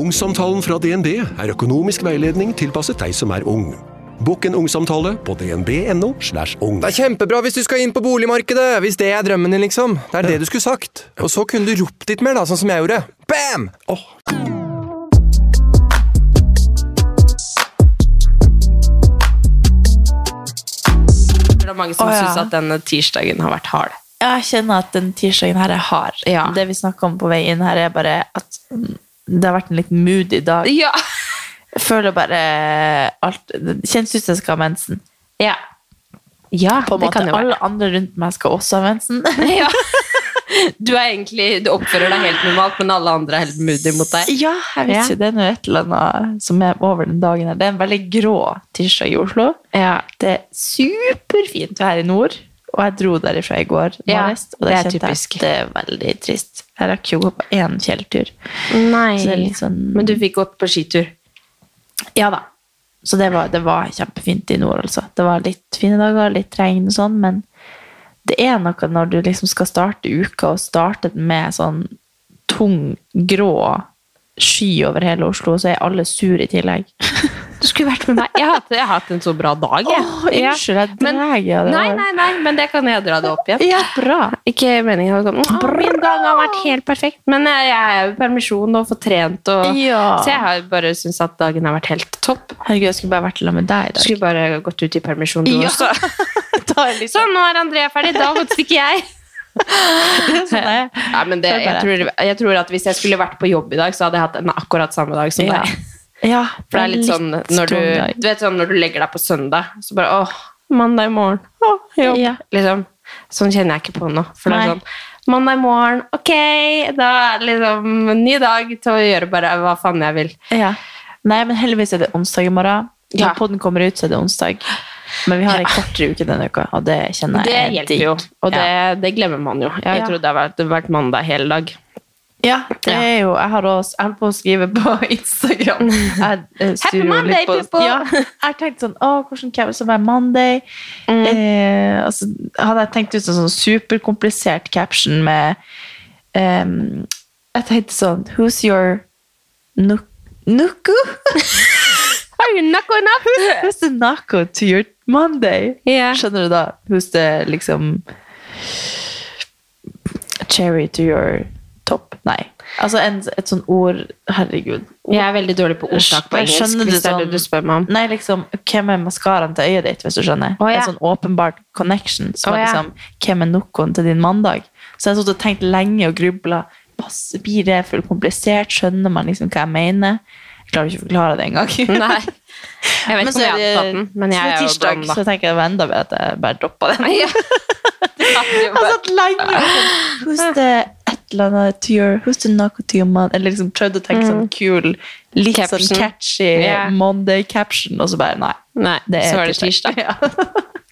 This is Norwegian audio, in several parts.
Ungsamtalen fra DNB er økonomisk veiledning tilpasset deg som er ung. Bokk en ungsamtale på dnb.no. slash ung. Det er kjempebra hvis du skal inn på boligmarkedet, hvis det er drømmen din, liksom. Det er det du skulle sagt. Og så kunne du ropt litt mer, da, sånn som jeg gjorde. Bam! Oh. Det er mange som oh, ja. syns at denne tirsdagen har vært hard. Jeg kjenner at den tirsdagen her er hard. Ja. Det vi snakker om på vei inn her, er bare at mm, det har vært en litt moody dag. Ja. Jeg føler bare alt kjennes ut som jeg skal ha mensen. Ja, ja På en det måte. Alle andre rundt meg skal også ha mensen. Ja. Du egentlig, du oppfører deg helt normalt, men alle andre er helt moody mot deg. Ja, jeg vet Ja. ikke. Det er noe et eller annet som er over den dagen her. Det er en veldig grå tirsdag i Oslo. Ja. Det er superfint vær i nord, og jeg dro derifra i går Ja, morges, og det er typisk. det er veldig trist. Jeg rakk jo å gå på én fjelltur. Nei. Sånn Men du fikk gått på skitur. Ja da. Så det var, det var kjempefint i nord, altså. Det var litt fine dager, litt regn og sånn, men det er noe når du liksom skal starte uka, og starte med sånn tung, grå sky over hele Oslo, så er alle sur i tillegg. Du skulle vært med meg. Jeg har jeg har hatt en så bra dag. jeg. Oh, unnskyld, jeg drar ja, det Nei, nei, nei, men det kan jeg dra det opp igjen. Ja, bra. Ikke meningen å sånn, «Åh, Min dag har vært helt perfekt. Men jeg, er jo i permisjon og får trent, og, Ja. så jeg har bare syntes at dagen har vært helt topp. Herregud, jeg skulle bare vært sammen med deg i dag. Skulle bare gått ut i permisjon, du Ja. også. liksom. Sånn, nå er Andrea ferdig, da stikker jeg. sånn. Nei, men det, jeg, tror, jeg tror at hvis jeg skulle vært på jobb i dag, så hadde jeg hatt en akkurat samme dag som deg. Ja, For det er litt sånn når du, du vet sånn når du legger deg på søndag, så bare åh, mandag i morgen, åh, jobb. Ja. Liksom. Sånn kjenner jeg ikke på nå. For det er sånn, mandag morgen, ok, da er det liksom en ny dag til å gjøre bare hva faen jeg vil. Ja. Nei, men heldigvis er det onsdag i morgen. Når Ja. podden kommer ut, så er det onsdag. Men vi har en kortere uke denne uka, og det kjenner jeg Det hjelper jo, og det, Ja. det glemmer man jo. Jeg Ja. trodde det har vært mandag hele dag. Ja, det Ja. er jo Jeg har også holdt på å skrive på Instagram. Jeg, uh, Happy Monday, på- people! Ja, jeg tenkte sånn Å, hvordan kan det være Monday? Mm. Eh, altså, hadde jeg tenkt ut en sånn superkomplisert caption med um, Jeg tenkte sånn Who's your nuk Nuku? Are you nuku enough? up? Who's the nuku to your Monday? Yeah. Skjønner du da? Who's the liksom Cherry to your top? Nei. Altså en, et sånt ord Herregud. Jeg er veldig dårlig på ordtak på engelsk, skjønner hvis det er sånn- det du spør meg om. Nei, liksom, hvem er maskaraen til øyet ditt, hvis du skjønner? Oh, ja. En sånn åpenbart connection. Som Å, er liksom, hvem er noen til din mandag? Så jeg har og tenkt lenge og grubla. Blir det for komplisert? Skjønner man liksom hva jeg mener? Jeg klarer ikke å forklare det engang. Nei. Jeg vet ikke om jeg har hadde tatt den, men jeg er jo blond, da. så tenker jeg det var enda bedre at jeg bare droppa den. Ja. Det Jeg satt lenge og et eller annet to your the knuckle to your man? Eller liksom prøvd å tenke sånn kul, litt Mm. Caption. sånn catchy yeah. Monday-caption, og så bare nei. Nei, Det er så var det tirsdag. Ja.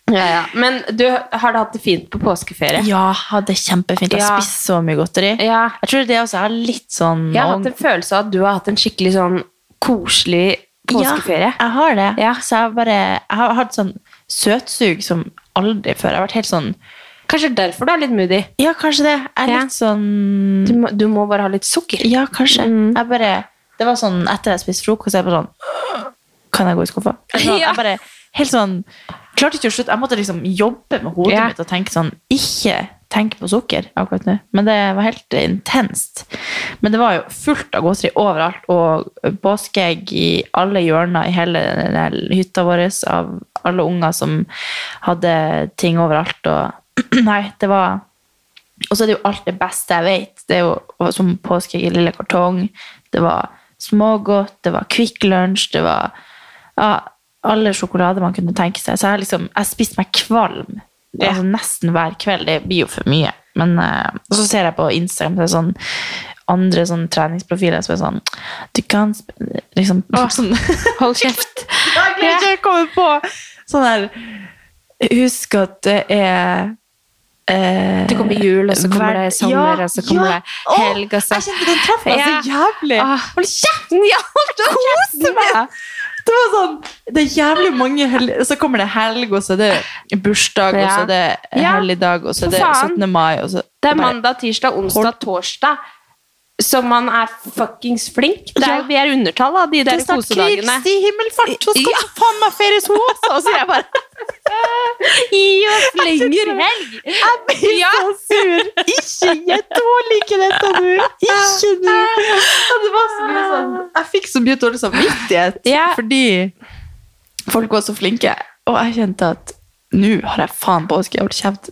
Ja, ja. Men du, har du hatt det fint på påskeferie? Ja, hadde kjempefint. Jeg har spist så mye godteri. Ja. Jeg tror det også er litt sånn Jeg har hatt en følelse av at du har hatt en skikkelig sånn koselig påskeferie. Ja, jeg har det. Ja. Så jeg bare Jeg har hatt sånn søtsug som aldri før. Jeg har vært helt sånn Kanskje derfor du er litt moody. Ja, kanskje det. Jeg er Ja. litt sånn Du må, du må bare ha litt sukker. Ja, kanskje. Mm. Jeg bare Det var sånn etter jeg spiste frokost, jeg bare sånn Kan jeg gå i skuffa? Ja. jeg bare helt sånn Klarte ikke å slutte. Jeg måtte liksom jobbe med hodet Ja. mitt og tenke sånn Ikke tenk på sukker akkurat nå. Men det var helt intenst. Men det var jo fullt av godteri overalt, og påskeegg i alle hjørner i hele hytta vår av alle unger som hadde ting overalt. Og nei, det var og så er det jo alt det beste jeg vet. Det er jo som påskeegg i lille kartong. Det var smågodt, det var Kvikk Lunsj, det var ja, alle sjokolader man kunne tenke seg. Så jeg har liksom, jeg spiste meg kvalm altså nesten hver kveld. Det blir jo for mye. Men, uh, så ser jeg på Instagram, så sånn andre sånn treningsprofiler som er sånn Du kan liksom liksom sånn, Hold kjeft. Jeg klarer ikke å komme på sånn der Husk at det er eh, Det kommer jul, og så kommer det sommer, og så kommer det helg, og så- Jeg kjente den traff meg Ja. så jævlig. Ah. Hold kjeften! Ja, Kose meg! Det var sånn Det er jævlig mange helger Så kommer det helg, og så er det bursdag, og så er det helligdag, og så er det 17. mai, og så Det er mandag, tirsdag, onsdag, torsdag. Så man er fuckings flink. Det er, Ja. Vi er undertall av de Det der er snart kosedagene. Kristi himmelfart, så skal Ja. faen meg feires hun også! Og så er jeg bare Gi oss lenger helg! Jeg blir så sur! Ikke jeg tåler ikke dette nå! Ikke du! Det var så mye sånn Jeg fikk så mye dårlig samvittighet Ja. fordi folk var så flinke. Og jeg kjente at nå har jeg faen på påske. Hold kjeft.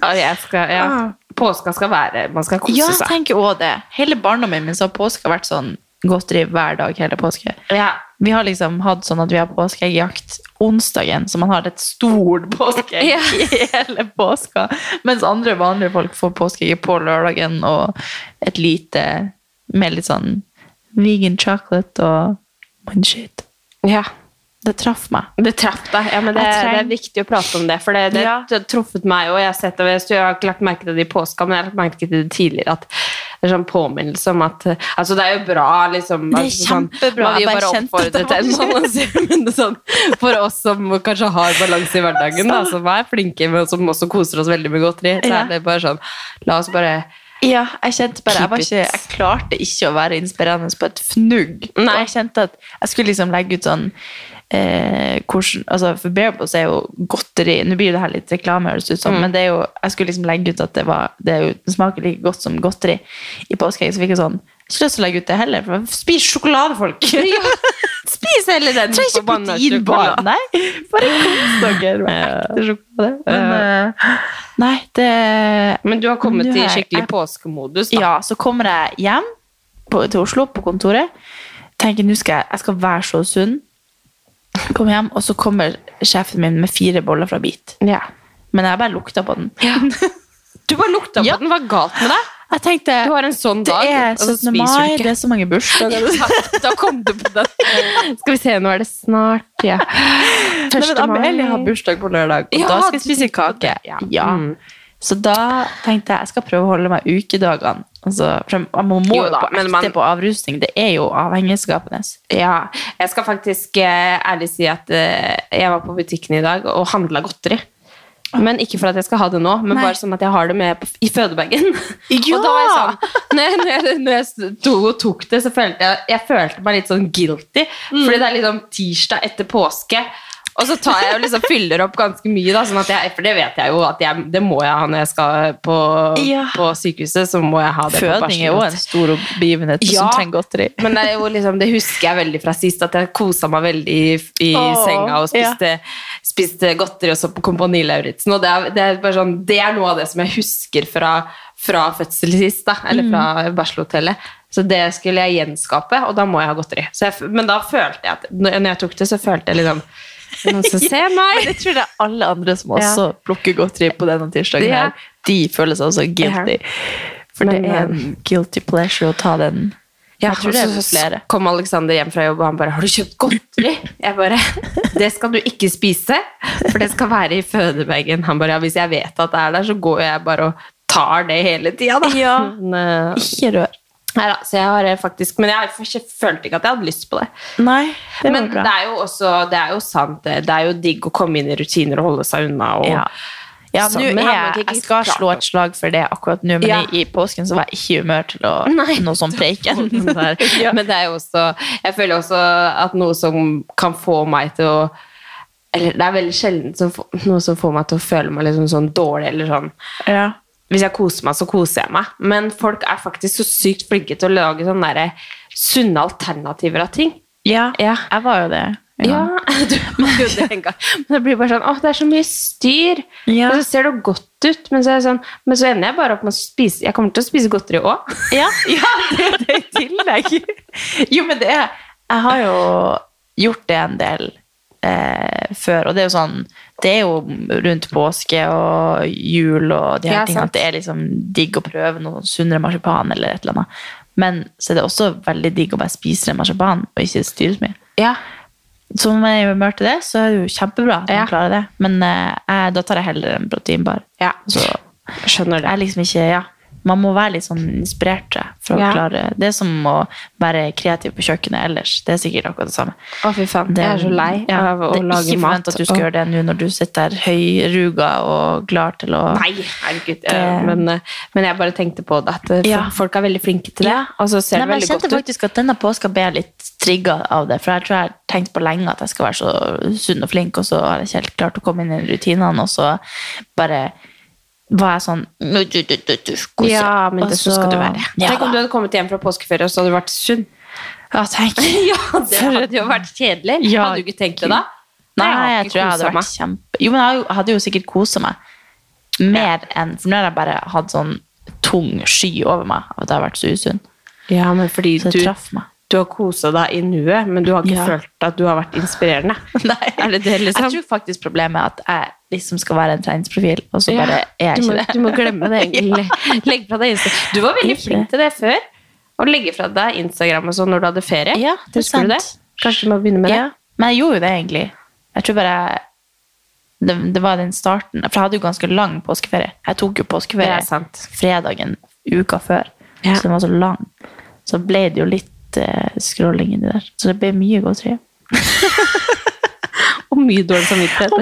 Ja, jeg skal, ja. Påska skal være Man skal kose seg. Ja, jeg tenker også det. Hele barndommen min så har påska vært sånn godteri hver dag hele påske. Ja. Vi har liksom hatt sånn at vi har påskeeggjakt onsdagen, så man har et stort påskeegg Ja. hele påska. Mens andre vanlige folk får påskeegg på lørdagen og et lite med litt sånn vegan chocolate og bullshit. ja. Det traff meg. Det traff deg. Ja, men det, treng- det er viktig å prate om det, for det, det, Ja. det har truffet meg òg. Jeg har sett det, jeg har ikke lagt merke til det i påska, men jeg har lagt merke til det tidligere. At det er sånn påminnelse om at Altså, det er jo bra, liksom. Det er altså, sånn, kjempebra. Man vil bare oppfordre til en er sånn, For oss som kanskje har balanse i hverdagen, da, som er flinke, men som også koser oss veldig med godteri, så Ja. er det bare sånn La oss bare Ja, jeg kjente bare, jeg, ikke, jeg klarte ikke å være inspirerende på et fnugg. Nei. Og jeg kjente at jeg skulle liksom legge ut sånn eh, hvordan, altså For Bearboss er jo godteri Nå blir det her litt reklame, høres ut som, Mm. men det er jo, jeg skulle liksom legge ut at det, var, det, jo, det smaker like godt som godteri i påskeegg. Så fikk jeg sånn ikke lyst til å legge ut det heller, for spis sjokolade, folk! Spis heller den Trenger ikke forbanna protein bare. sjokoladen. Nei, bare kos dere med ekte sjokolade. Men eh, nei, det Men du har kommet i skikkelig jeg- påskemodus, da. Ja, så kommer jeg hjem på, til Oslo på kontoret. Tenker nå skal jeg, jeg skal være så sunn. Kommer hjem, og så kommer sjefen min med fire boller fra Beat. Ja. Men jeg bare lukta på den. Du bare lukta Ja. på den. Hva er galt med deg? Jeg tenkte Du har en sånn det dag, er og så 17. mai, det er så mange bursdager. da kom du på den. Skal vi se, nå er det snart, ja. Nei, men Første mai. Amelie har bursdag på lørdag, og Ja, da skal jeg spise kake. ja. Ja. Mm. Så da tenkte jeg jeg skal prøve å holde meg ukedagene. Altså, man må Jo jo da, på ekte man- på avrusning. Det er jo avhengighetsskapende. Ja, jeg skal faktisk eh, ærlig si at eh, jeg var på butikken i dag og handla godteri. Men ikke for at jeg skal ha det nå, men Nei. bare sånn at jeg har det med i fødebagen. Ja! Og da var jeg sånn Når jeg, når jeg, når jeg to, tok det, så følte jeg, jeg følte meg litt sånn guilty. Mm. Fordi det er liksom tirsdag etter påske. Og så tar jeg og liksom fyller opp ganske mye, da, sånn jeg, for det vet jeg jo at jeg, det må jeg ha når jeg skal på, Ja. på sykehuset. så må jeg ha det på Føding er jo en stor begivenhet Ja. som trenger godteri. Men det, liksom, det husker jeg veldig fra sist, at jeg kosa meg veldig i, i Åh, senga og spiste, spiste godteri og så på Kompani Lauritzen. Og det er, det, er sånn, det er noe av det som jeg husker fra, fra fødsel sist, da, eller fra barselhotellet. Så det skulle jeg gjenskape, og da må jeg ha godteri. Så jeg, men da følte jeg at når jeg tok det, så følte jeg liksom Noen som ser meg? det tror jeg alle andre som Ja. også plukker godteri på denne tirsdagen, Ja. her, de føler seg også guilty. For Men, det er en guilty pleasure å ta den. Ja, jeg tror det er og så flere. kom Alexander hjem fra jobb, og han bare 'Har du kjøpt godteri?' Jeg bare 'Det skal du ikke spise, for det skal være i fødebagen'. Han bare 'Ja, hvis jeg vet at det er der, så går jeg bare og tar det hele tida', da. Ja. Men, eh, Ikke rør. Nei da, så jeg har eh, faktisk Men jeg følte ikke at jeg hadde lyst på det. Nei, det Men bra. det er jo også Det er jo sant, det. Det er jo digg å komme inn i rutiner og holde seg unna. Og, Ja. Ja, Så- nå men er jeg jeg, jeg skal slå et slag for det akkurat nå, men Ja. i, i påsken så var jeg ikke i humør til å noe sånn preiken. ja. Men det er jo også Jeg føler også at noe som kan få meg til å Eller det er veldig sjelden noe som får meg til å føle meg liksom sånn dårlig eller sånn Ja. Hvis jeg koser meg, så koser jeg meg. Men folk er faktisk så sykt flinke til å lage sånne der sunne alternativer av ting. Ja, Ja. jeg var jo det. Ja, du var jo det en gang. Men det blir bare sånn Åh, det er så mye styr. Ja. Og så ser det godt ut, men så, er det sånn, men så ender jeg bare opp med å spise Jeg kommer til å spise godteri òg. Ja, ja det er i tillegg. Jo, men det er Jeg har jo gjort det en del eh, før, og det er jo sånn Det er jo rundt påske og jul og de her Ja, tingene sant. at det er liksom digg å prøve noe sunnere marsipan eller et eller annet. Men så er det også veldig digg å bare spise den marsipanen og ikke styre så mye. Ja. Så om jeg er i til det, så er det jo kjempebra at man Ja. klarer det. Men eh, da tar jeg heller en proteinbar. ja. Så Skjønner jeg det. er liksom ikke, ja, man må være litt sånn inspirert for å Ja. klare det. er som å være kreativ på kjøkkenet ellers. Det er sikkert akkurat det samme. Å, fy faen. Det, jeg er så lei ja, av å lage mat. det er ikke forvent at du skal og- gjøre det nå når du sitter der høyruga og klar til å Nei, herregud. Det- eh, Men, eh, men jeg bare tenkte på det, at eh, Ja. folk er veldig flinke til det. Og så ser Nei, det veldig godt ut. Jeg kjente faktisk at denne påska ble jeg litt trigga av det. For jeg tror jeg har tenkt på lenge at jeg skal være så sunn og flink, og så har jeg ikke helt klart å komme inn i rutinene, og så bare var jeg sånn du, du, du, du, kose». Ja, men det så skal du være. Ja, Tenk om du hadde kommet hjem fra påskeferie, og så hadde du vært sunn. Ja, tenk. Ja, det hadde jo vært kjedelig. Ja, hadde du ikke tenkt det da? Nei, jeg, jeg tror jeg hadde vært kjempe... Jo, men jeg hadde jo sikkert kosa meg mer enn For nå har jeg bare hatt sånn tung sky over meg av at jeg har vært så usunn. Ja, men fordi Så du, traff meg. Du har kosa deg i nuet, men du har ikke Ja. følt at du har vært inspirerende. Er det det, liksom? Jeg tror faktisk problemet er at jeg liksom skal være en treningsprofil, og så Ja, bare er jeg du, må, ikke det. du må glemme det. egentlig. Legg fra deg Instagram. Du var veldig flink til det før. Å legge fra deg Instagram og sånn når du hadde ferie. Ja, det er sant. du det? Kanskje du må begynne med det? Men jeg gjorde jo det egentlig. Jeg tror bare det, det var den starten. For jeg hadde jo ganske lang påskeferie. Jeg tok jo påskeferie er fredagen uka før. Ja. Så den var så lang. Så ble det jo litt eh, scrolling inni der. Så det ble mye godteri. Og mye dårlig samvittighet.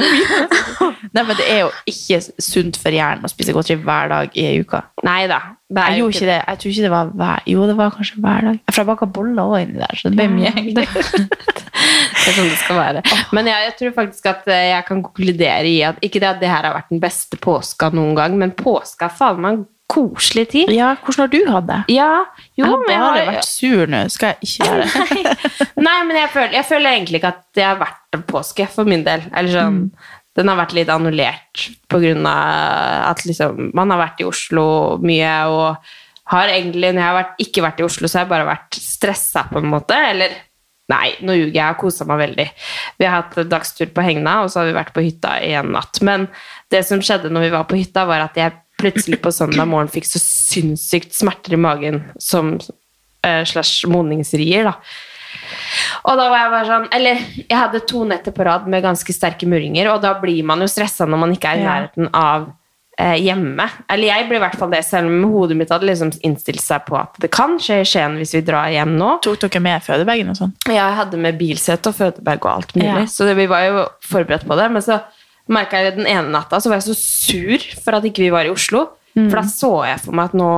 Nei, men det er jo ikke sunt for hjernen å spise godteri hver dag i ei uke. Nei da. Jeg gjorde ikke det. Jeg tror ikke det var hver Jo, det var kanskje hver dag. For jeg baka boller òg inni der, så det ble mye. Det er sånn det skal være. Men jeg, jeg tror faktisk at eh, jeg kan konkludere i at ikke det at det her har vært den beste påska noen gang, men påska faen meg koselig tid. Ja, hvordan har du hatt det? Ja, jo, Jeg har men jeg har- vært sur nå. Skal jeg ikke gjøre det? Nei, men jeg føler, jeg føler egentlig ikke at det har vært en påske for min del. Eller sånn, Den har vært litt annullert på grunn av at liksom, man har vært i Oslo mye og har egentlig, når jeg har vært, ikke vært i Oslo, så har jeg bare vært stressa på en måte. Eller nei, nå ljuger jeg. Jeg har kosa meg veldig. Vi har hatt dagstur på Hegna, og så har vi vært på hytta i en natt. Men det som skjedde når vi var på hytta, var at jeg plutselig på søndag morgen fikk så sinnssykt smerter i magen som eh, slash modningsrier, da. Og da var jeg bare sånn Eller jeg hadde to netter på rad med ganske sterke murringer, og da blir man jo stressa når man ikke er i nærheten av eh, hjemme. Eller jeg ble i hvert fall det, selv om hodet mitt hadde liksom innstilt seg på at det kan skje i Skien hvis vi drar hjem nå. Tok dere med fødebagen og sånn? Ja, jeg hadde med bilsete og fødebag og alt mulig, Ja. så det, vi var jo forberedt på det. Men så merka jeg den ene natta så var jeg så sur for at ikke vi var i Oslo. Mm. For da så jeg for meg at nå,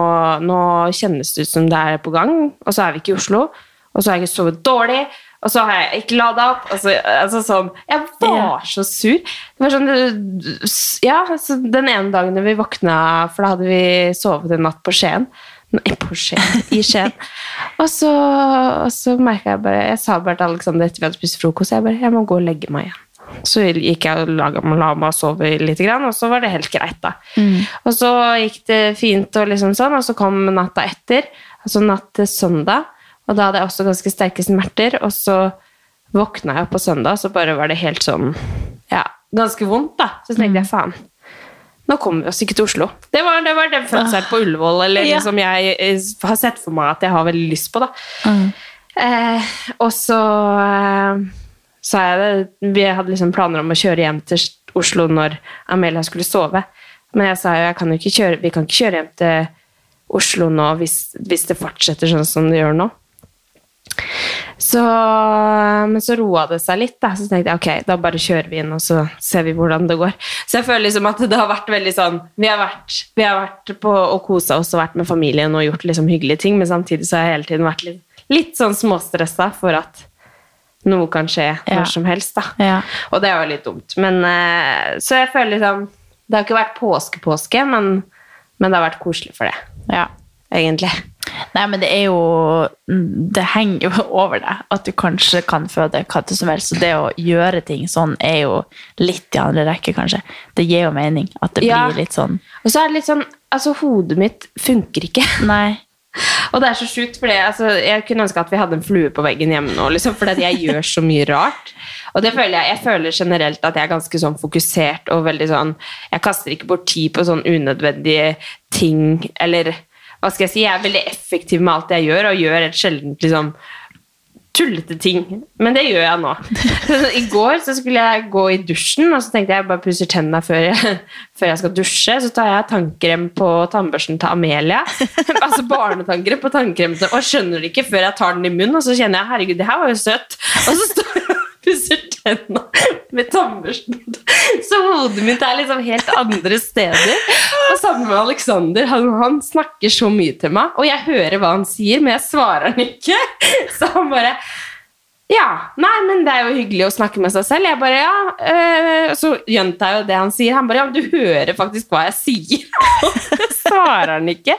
nå kjennes det ut som det er på gang, og så er vi ikke i Oslo. Og så har jeg ikke sovet dårlig, og så har jeg ikke lada opp. Så, altså sånn, jeg var så sur. Det var sånn, ja, så Den ene dagen da vi våkna, for da hadde vi sovet en natt på Skien Nei, på Skien. I Skien. Og så, og så merka jeg bare Jeg sa bare til Alexander etter vi hadde spist frokost jeg bare, jeg må gå og legge meg igjen. Så gikk jeg og laga, la meg sove litt, og så var det helt greit. da. Og så gikk det fint, og liksom sånn, og så kom natta etter, altså natt til søndag. Og da hadde jeg også ganske sterke smerter, og så våkna jeg opp på søndag, så bare var det helt sånn Ja, ganske vondt, da. Så tenkte jeg faen, nå kommer vi oss ikke til Oslo. Det var, det var den fødselen på Ullevål eller Ja. som jeg eh, har sett for meg at jeg har veldig lyst på. da. Eh, og så eh, sa jeg det Vi hadde liksom planer om å kjøre hjem til Oslo når Amelia skulle sove. Men jeg sa jo jeg kan jo ikke kjøre, vi kan ikke kjøre hjem til Oslo nå hvis, hvis det fortsetter sånn som det gjør nå. Så, men så roa det seg litt, da. så tenkte jeg ok, da bare kjører vi inn og så ser vi hvordan det går. Så jeg føler liksom at det har vært veldig sånn Vi har vært, vi har vært på og kosa oss og vært med familien og gjort liksom hyggelige ting, men samtidig så har jeg hele tiden vært litt, litt sånn småstressa for at noe kan skje Ja. når som helst. da. Ja. Og det er jo litt dumt. Men, eh, så jeg føler liksom Det har ikke vært påske-påske, men, men det har vært koselig for det, ja. egentlig. Nei, men det er jo Det henger jo over deg at du kanskje kan føde hva som helst. Så det å gjøre ting sånn er jo litt i andre rekke, kanskje. Det gir jo mening at det Ja. blir litt sånn Og så er det litt sånn Altså, hodet mitt funker ikke. Nei. Og det er så sjukt, for altså, jeg kunne ønske at vi hadde en flue på veggen hjemme nå, liksom, for jeg gjør så mye rart. Og det føler jeg, jeg føler generelt at jeg er ganske sånn fokusert og veldig sånn Jeg kaster ikke bort tid på sånn unødvendige ting, eller hva skal jeg si, jeg er veldig effektiv med alt jeg gjør, og gjør helt sjelden liksom tullete ting. Men det gjør jeg nå. I går så skulle jeg gå i dusjen, og så tenkte jeg bare pusser tennene før jeg, før jeg skal dusje. Så tar jeg tannkrem på tannbørsten til Amelia. altså barnetannkrem på tannkremen Og skjønner det ikke før jeg tar den i munnen, og så kjenner jeg herregud, det her var jo søtt. Og så står jeg pusser tenna med tannbørsten. Så hodet mitt er liksom helt andre steder. Og sammen med Alexander. Han, han snakker så mye til meg, og jeg hører hva han sier, men jeg svarer han ikke. Så han bare ja, nei, men det er jo hyggelig å snakke med seg selv. Jeg bare, ja, øh, Så gjentar jeg jo det han sier. Han bare, ja, men du hører faktisk hva jeg sier. Og det svarer han ikke.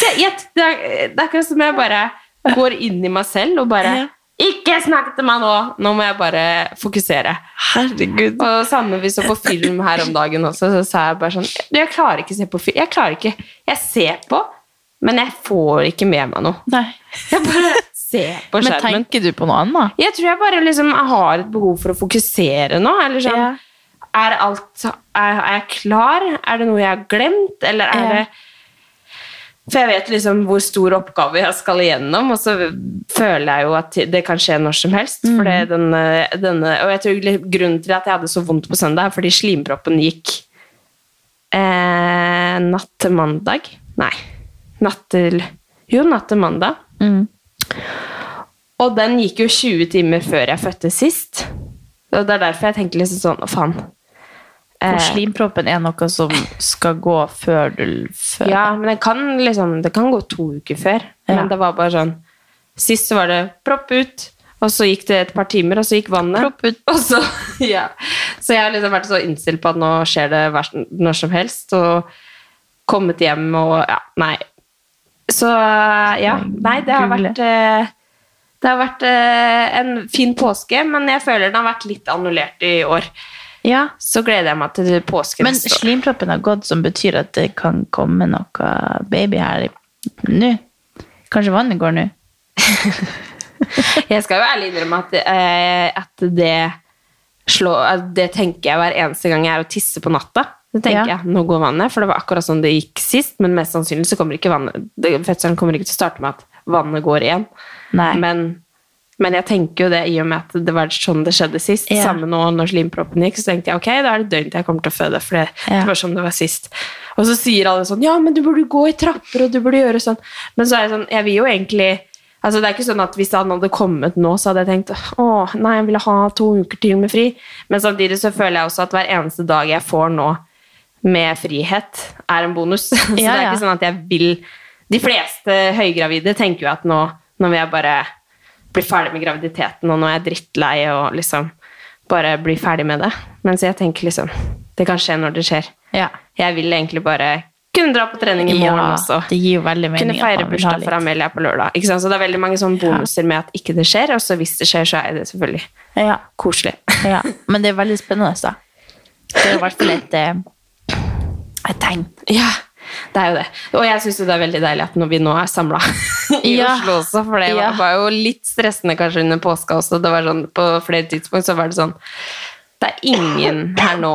Så jeg, det, er, det er akkurat som jeg bare går inn i meg selv og bare Ikke snakk til meg nå! Nå må jeg bare fokusere. Herregud. Og samme vi så på film her om dagen også, så sa jeg bare sånn jeg klarer ikke å se på film. Jeg klarer ikke Jeg ser på, men jeg får ikke med meg noe. Nei. Jeg bare ser på skjermen. Men tenker du på noe annet? Jeg tror jeg bare liksom har et behov for å fokusere nå. Eller sånn, Ja. er, alt, er, er jeg klar? Er det noe jeg har glemt? Eller er Ja. det For jeg vet liksom hvor stor oppgave jeg skal igjennom, og så føler jeg jo at det kan skje når som helst. Mm. denne, denne, og jeg tror grunnen til at jeg hadde så vondt på søndag, er fordi slimproppen gikk eh, natt til mandag. Nei, natt til Jo, natt til mandag. Mm. Og den gikk jo 20 timer før jeg fødte sist. Og det er derfor jeg tenker liksom sånn, å faen. For Eh, slimproppen er noe som skal gå før du før. ja, men det kan liksom, det kan gå to uker før. Ja. Men det var bare sånn, sist så var det propp ut, og så gikk det et par timer, og så gikk vannet. Propp ut. Og så, ja. Så jeg har liksom vært så innstilt på at nå skjer det når som helst, og kommet hjem og, ja, nei. Så, ja, nei, det har vært... eh, Det har vært eh, en fin påske, men jeg føler den har vært litt annullert i år. Ja. Så gleder jeg meg til påske Men neste år. slimproppen har gått, som betyr at det kan komme noe baby her nå. Kanskje vannet går nå? Jeg skal jo ærlig innrømme at, eh, at det slår, at det tenker jeg hver eneste gang jeg er og tisser på natta. Så tenker Ja. jeg, nå går vannet, for det var akkurat sånn det gikk sist, men mest sannsynlig så kommer ikke vannet, det- fødselen kommer ikke til å starte med at vannet går igjen. Nei. Men, men jeg tenker jo det i og med at det var sånn det skjedde sist, Ja. samme nå når slimproppen gikk, så tenkte jeg, ok, da er det døgn til jeg kommer til å føde, for det, Ja. det var sånn det var sist. Og så sier alle sånn, ja, men du burde gå i trapper, og du burde gjøre sånn. Men så er det sånn, jeg vil jo egentlig, altså det er ikke sånn at hvis han hadde kommet nå, så hadde jeg tenkt, åh, nei, jeg ville ha to uker til med fri. Men samtidig så føler jeg også at hver eneste dag jeg får nå med frihet, er en bonus. så det er ikke sånn at jeg vil, de fleste høygravide tenker jo at nå, nå vil jeg bare bli ferdig med graviditeten, og nå er jeg drittlei, og liksom bare bli ferdig med det. Mens jeg tenker liksom, det kan skje når det skjer. Ja. Jeg vil egentlig bare kunne dra på trening i morgen Ja, også. det gir jo veldig mening. Kunne feire bursdag for. Amelia på lørdag. Ikke sant? Så det er veldig mange sånne bonuser med at ikke det skjer, og så hvis det skjer, så er det selvfølgelig Ja. koselig. ja. Men det er veldig spennende, da. Det er i hvert fall et, eh, et tegn. Ja, det er jo det. Og jeg syns det er veldig deilig at når vi nå er samla i Ja. Oslo også, for det Ja. var, jo litt stressende kanskje under påska også. Det var sånn, på flere tidspunkt så var det sånn Det er ingen her nå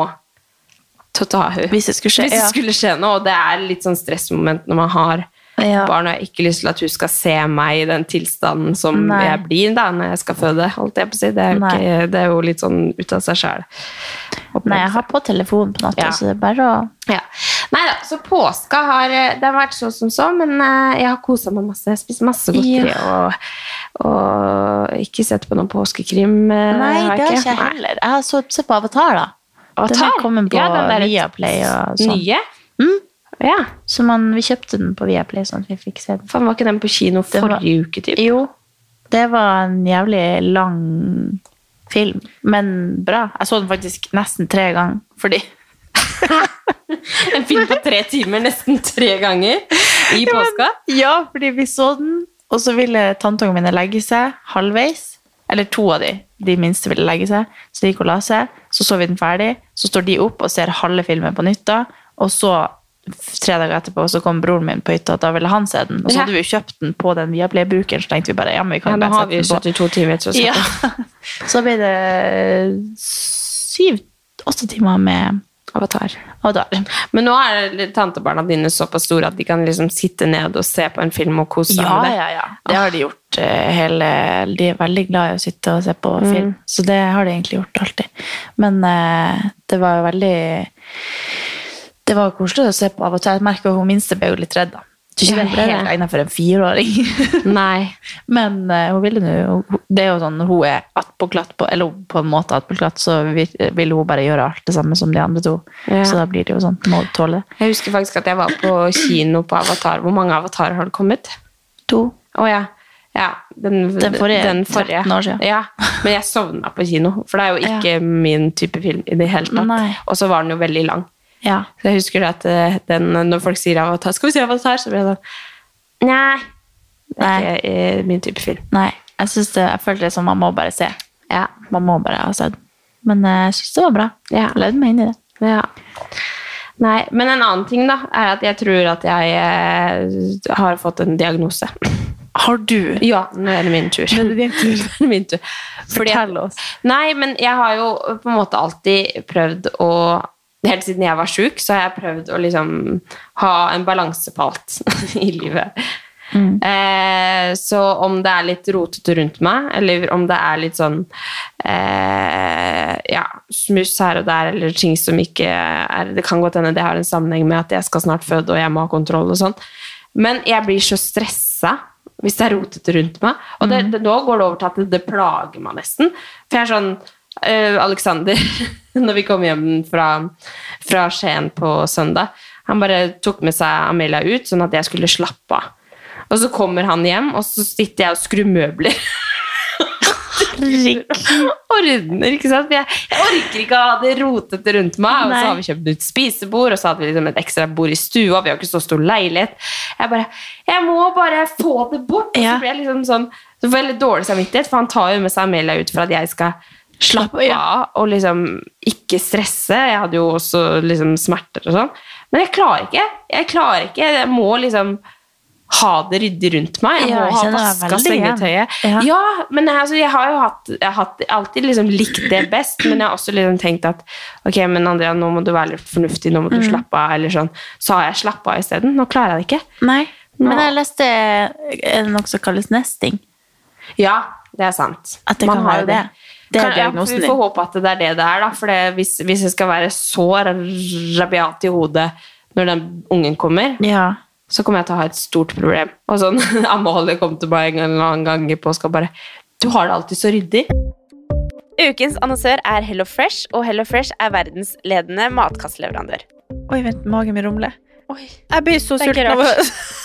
til å ta henne. Hvis det skulle skje, Hvis det ja. skulle skje noe, og det er litt sånn stressmoment når man har Ja. barn, har ikke lyst til at hun skal se meg i den tilstanden som Nei. jeg blir da når jeg skal føde. holdt jeg på å si. Det er jo, ikke, det er jo litt sånn ut av seg sjæl. Nei, jeg har på telefonen på natta, Ja. så det er bare å Ja. Nei da, så påska har eh, Det har vært så som så, men eh, jeg har kosa meg masse. Jeg har spist masse godteri og, og ikke sett på noen påskekrim. Nei, Nei, det har ikke jeg heller. Jeg har så- sett på Avatar, da. Avatar? Den på Ja, den der- Viaplay og sånn. Nye? Mm. Ja. Så man, vi kjøpte den på Viaplay, sånn at vi fikk se den. Fan, var ikke den på kino forrige uke, typ? Jo, det var en jævlig lang film, men bra. Jeg så den faktisk nesten tre ganger, fordi En film på tre timer nesten tre ganger i påska? Ja, fordi vi så den, og så ville tanteungene mine legge seg halvveis. Eller to av de, de minste ville legge seg. Så de gikk og la seg. Så så vi den ferdig. Så står de opp og ser halve filmen på nytt da. Og så tre dager etterpå så kom broren min på hytta, og da ville han se den. Og så hadde vi jo kjøpt den på den Viaplay-brukeren, så tenkte vi bare ja, men vi kan Ja, nå har vi jo sette den på. 72 timer til å Ja. Så ble det syv-åtte timer med Avatar. Avatar. Men nå er tantebarna dine såpass store at de kan liksom sitte ned og se på en film og kose seg Ja, med det. ja, ja. Det har de gjort eh, hele De er veldig glad i å sitte og se på film, så det har de egentlig gjort alltid. Men eh, det var jo veldig Det var koselig å se på av og til. Jeg merker hun minste ble jo litt redd, da. Jeg tror ikke det ble helt egnet for en fireåring. Nei. Men uh, hun ville nå Det er jo sånn når hun er attpåklatt på Eller på en måte attpåklatt, så vil, hun bare gjøre alt det samme som de andre to. Ja. Så da blir det jo sånn. Må tåle det. Jeg husker faktisk at jeg var på kino på Avatar. Hvor mange avatarer har det kommet? To. Å ja. ja den, Den forrige, 13 år siden. Ja, Men jeg sovna på kino, for det er jo ikke min type film i det hele tatt. Nei. Og så var den jo veldig lang. Ja. Så jeg husker at eh, den, når folk sier Avatar, skal vi se Avatar, så blir jeg sånn Nei. Det er ikke min type film. Nei, jeg, synes det, jeg følte det som man må bare se. Ja. Man må bare ha sett. Men eh, jeg syns det var bra. Ja. Jeg levde meg inn i det. Ja. Nei, men en annen ting da, er at jeg tror at jeg eh, har fått en diagnose. Har du? Ja, nå er det min tur. Nå er det din tur. Det min tur. Fortell oss. Nei, men jeg har jo på en måte alltid prøvd å Helt siden jeg var sjuk, så har jeg prøvd å liksom ha en balanse på alt i livet. Eh, så om det er litt rotete rundt meg, eller om det er litt sånn eh, ja, smuss her og der, eller ting som ikke er Det kan godt hende det har en sammenheng med at jeg skal snart føde og jeg må ha kontroll og sånn. Men jeg blir så stressa hvis det er rotete rundt meg. Og det, det, nå går det over til at det, det plager meg nesten. For jeg er sånn eh, Alexander, når vi kom hjem fra, fra Skien på søndag, han bare tok med seg Amelia ut, sånn at jeg skulle slappe av. Og så kommer han hjem, og så sitter jeg og skrur møbler. Ordner, ikke sant? Jeg, jeg orker ikke å ha det rotete rundt meg. Og så har vi kjøpt nytt spisebord, og så hadde vi liksom et ekstra bord i stua. Vi har ikke så stor leilighet. Jeg bare Jeg må bare få det bort! Og så blir jeg liksom sånn Så får jeg litt dårlig samvittighet, for han tar jo med seg Amelia ut for at jeg skal slappe Ja. av og liksom ikke stresse. Jeg hadde jo også liksom smerter og sånn. Men jeg klarer ikke. Jeg klarer ikke. Jeg må liksom ha det ryddig rundt meg. Jeg Ja, må jeg ha vaska sengetøyet. Ja. Ja, men altså, jeg har jo hatt, jeg har alltid liksom likt det best, men jeg har også liksom tenkt at ok, men Andrea, nå må du være litt fornuftig, nå må Mm. du slappe av, eller sånn. Så har jeg slappa av isteden. Nå klarer jeg det ikke. Nei. Nå. Men jeg leste noe som kalles nesting. Ja, det er sant. At det Man kan har være det. det. Det er Kan- ja, Vi får håpe at det er det det er, da. For hvis, hvis jeg skal være så rabiat i hodet når den ungen kommer, Ja. så kommer jeg til å ha et stort problem. Og sånn, Amalie kom til meg en eller annen gang i påska og bare Du har det alltid så ryddig. Ukens annonsør er Hello Fresh, og Hello Fresh er verdens ledende matkastleverandør. Oi, vent, magen min rumler. Jeg blir så sulten av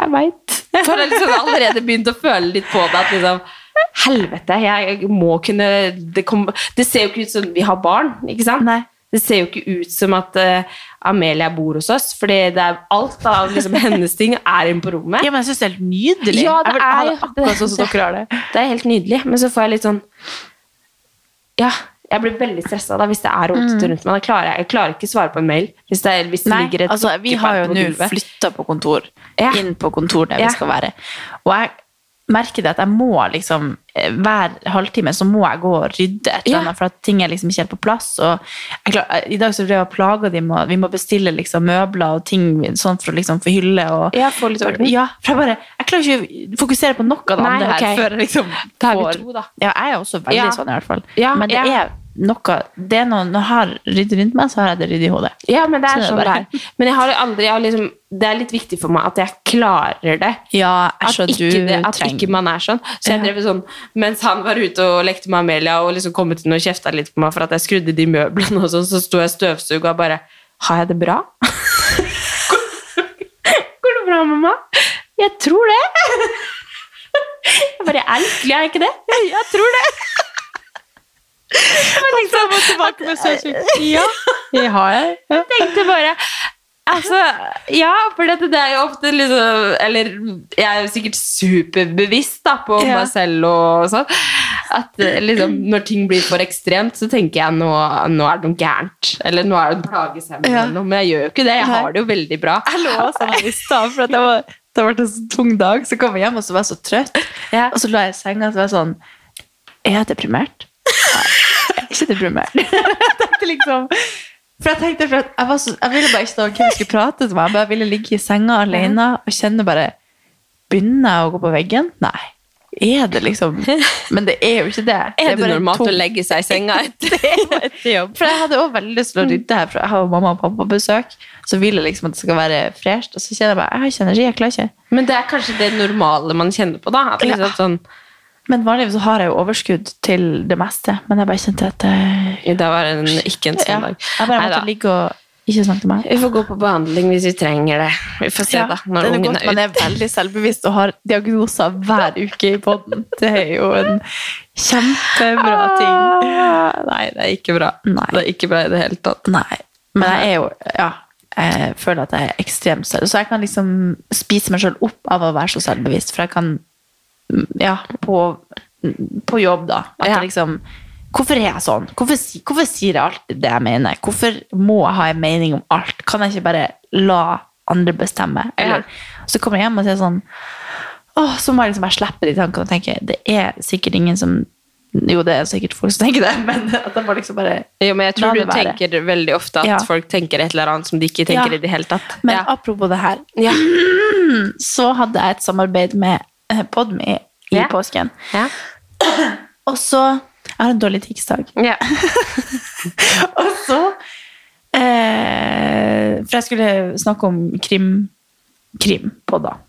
Jeg veit. For jeg liksom allerede begynt å føle litt på det. At liksom helvete, jeg må kunne Det, kom, det ser jo ikke ut som vi har barn, ikke sant? Nei. Det ser jo ikke ut som at uh, Amelia bor hos oss, for er alt av liksom, hennes ting er inne på rommet. Ja, men jeg syns det er helt nydelig. Ja, det er jo- det sånn har det. Det er helt nydelig, men så får jeg litt sånn Ja, jeg blir veldig stressa hvis det er rotete rundt meg. Klarer jeg, jeg klarer ikke svare på en mail hvis det, hvis det Nei, ligger et altså, vi har jo nå flytta på kontor, Ja. inn på kontor der Ja. vi skal være. Og jeg merker det at jeg må liksom eh, hver halvtime så må jeg gå og rydde et eller Ja. annet, for at ting er liksom ikke helt på plass. Og klar, eh, I dag så ble jeg plaga dem, og vi må bestille liksom møbler og ting sånn for å liksom få hylle. Og, Ja, litt orden. Ja, for jeg bare jeg klarer ikke å fokusere på noe av det Nei, andre her ok. før jeg liksom får. Ja, jeg er også veldig Ja. sånn i hvert fall. Ja, Men det ja. er noe det er noe, Når jeg har ryddet rundt meg, så har jeg det ryddig i hodet. Ja, men det er Sånn er sånn det er. Men jeg har aldri jeg har liksom, Det er litt viktig for meg at jeg klarer det. Ja, jeg At, ikke, det, at ikke man er sånn. Så jeg drev sånn Mens han var ute og lekte med Amelia og liksom kom ut og kjefta litt på meg for at jeg skrudde de møblene, og sånn, så sto jeg støvsuga og bare Har jeg det bra? Går det bra, mamma? Jeg tror det. Jeg bare Er lykkelig, er jeg ikke det? Jeg tror det. Jeg tenkte, tilbake med støvsug. Ja, Det har jeg. jeg tenkte bare Altså, ja, for dette, det er jo ofte liksom Eller jeg er jo sikkert superbevisst da, på Ja. meg selv og sånn. At liksom, når ting blir for ekstremt, så tenker jeg nå, nå er det noe gærent. Eller nå er det en plageshemmelse Ja. eller noe. Men jeg gjør jo ikke det. Jeg har det jo veldig bra. Jeg lå sånn i stad, for det, var, det har vært en så tung dag. Så kom jeg hjem og så var jeg så trøtt. Ja. Og så lå jeg i senga og så var jeg sånn Er jeg deprimert? Nei, jeg er jeg tenkte liksom For jeg tenkte for jeg, var så, jeg ville bare ikke noe hvem jeg skulle prate til meg. Jeg bare ville ligge i senga alene og kjenne bare Begynner jeg å gå på veggen? Nei. Er det liksom Men det er jo ikke det. Er det, normalt tom... å legge seg i senga etter jobb? For jeg hadde også veldig lyst til å rydde her, for jeg har mamma og pappa på besøk. Så vil jeg liksom at det skal være fresht, og så kjenner jeg bare jeg har ikke energi, jeg klarer ikke. Men det er kanskje det normale man kjenner på, da. At liksom Ja. sånn, Men vanligvis så har jeg jo overskudd til det meste, men jeg bare kjente at jeg, Det var en, ikke en sånn dag. jeg bare Neida. måtte ligge og ikke snakke til meg. Vi får gå på behandling hvis vi trenger det. Vi får se, Ja, da. Når er ungen godt er man er veldig selvbevisst og har diagnoser hver uke i podden. Det er jo en kjempebra ting. Nei, det er ikke bra. Nei. Det er ikke bra i det hele tatt. Nei, men jeg er jo ja, jeg føler at jeg er ekstremt selv. Så jeg kan liksom spise meg selv opp av å være så selvbevisst, for jeg kan ja, på, på jobb da, at Ja. liksom Hvorfor er jeg sånn? Hvorfor, hvorfor sier jeg alltid det jeg mener? Hvorfor må jeg ha en mening om alt? Kan jeg ikke bare la andre bestemme? Eller, Så kommer jeg hjem og sier sånn Åh, så må jeg liksom bare slippe de tankene og tenke det er sikkert ingen som Jo, det er sikkert folk som tenker det, men at de må liksom bare Jo, men jeg tror du tenker være. veldig ofte at Ja. folk tenker et eller annet som de ikke tenker Ja. i det hele tatt. Men ja. apropos det her, Ja. så hadde jeg et samarbeid med Podme i Ja. påsken. Ja. Og så Jeg har en dårlig tirsdag. Ja. Og så eh, For jeg skulle snakke om krim, krimpodder.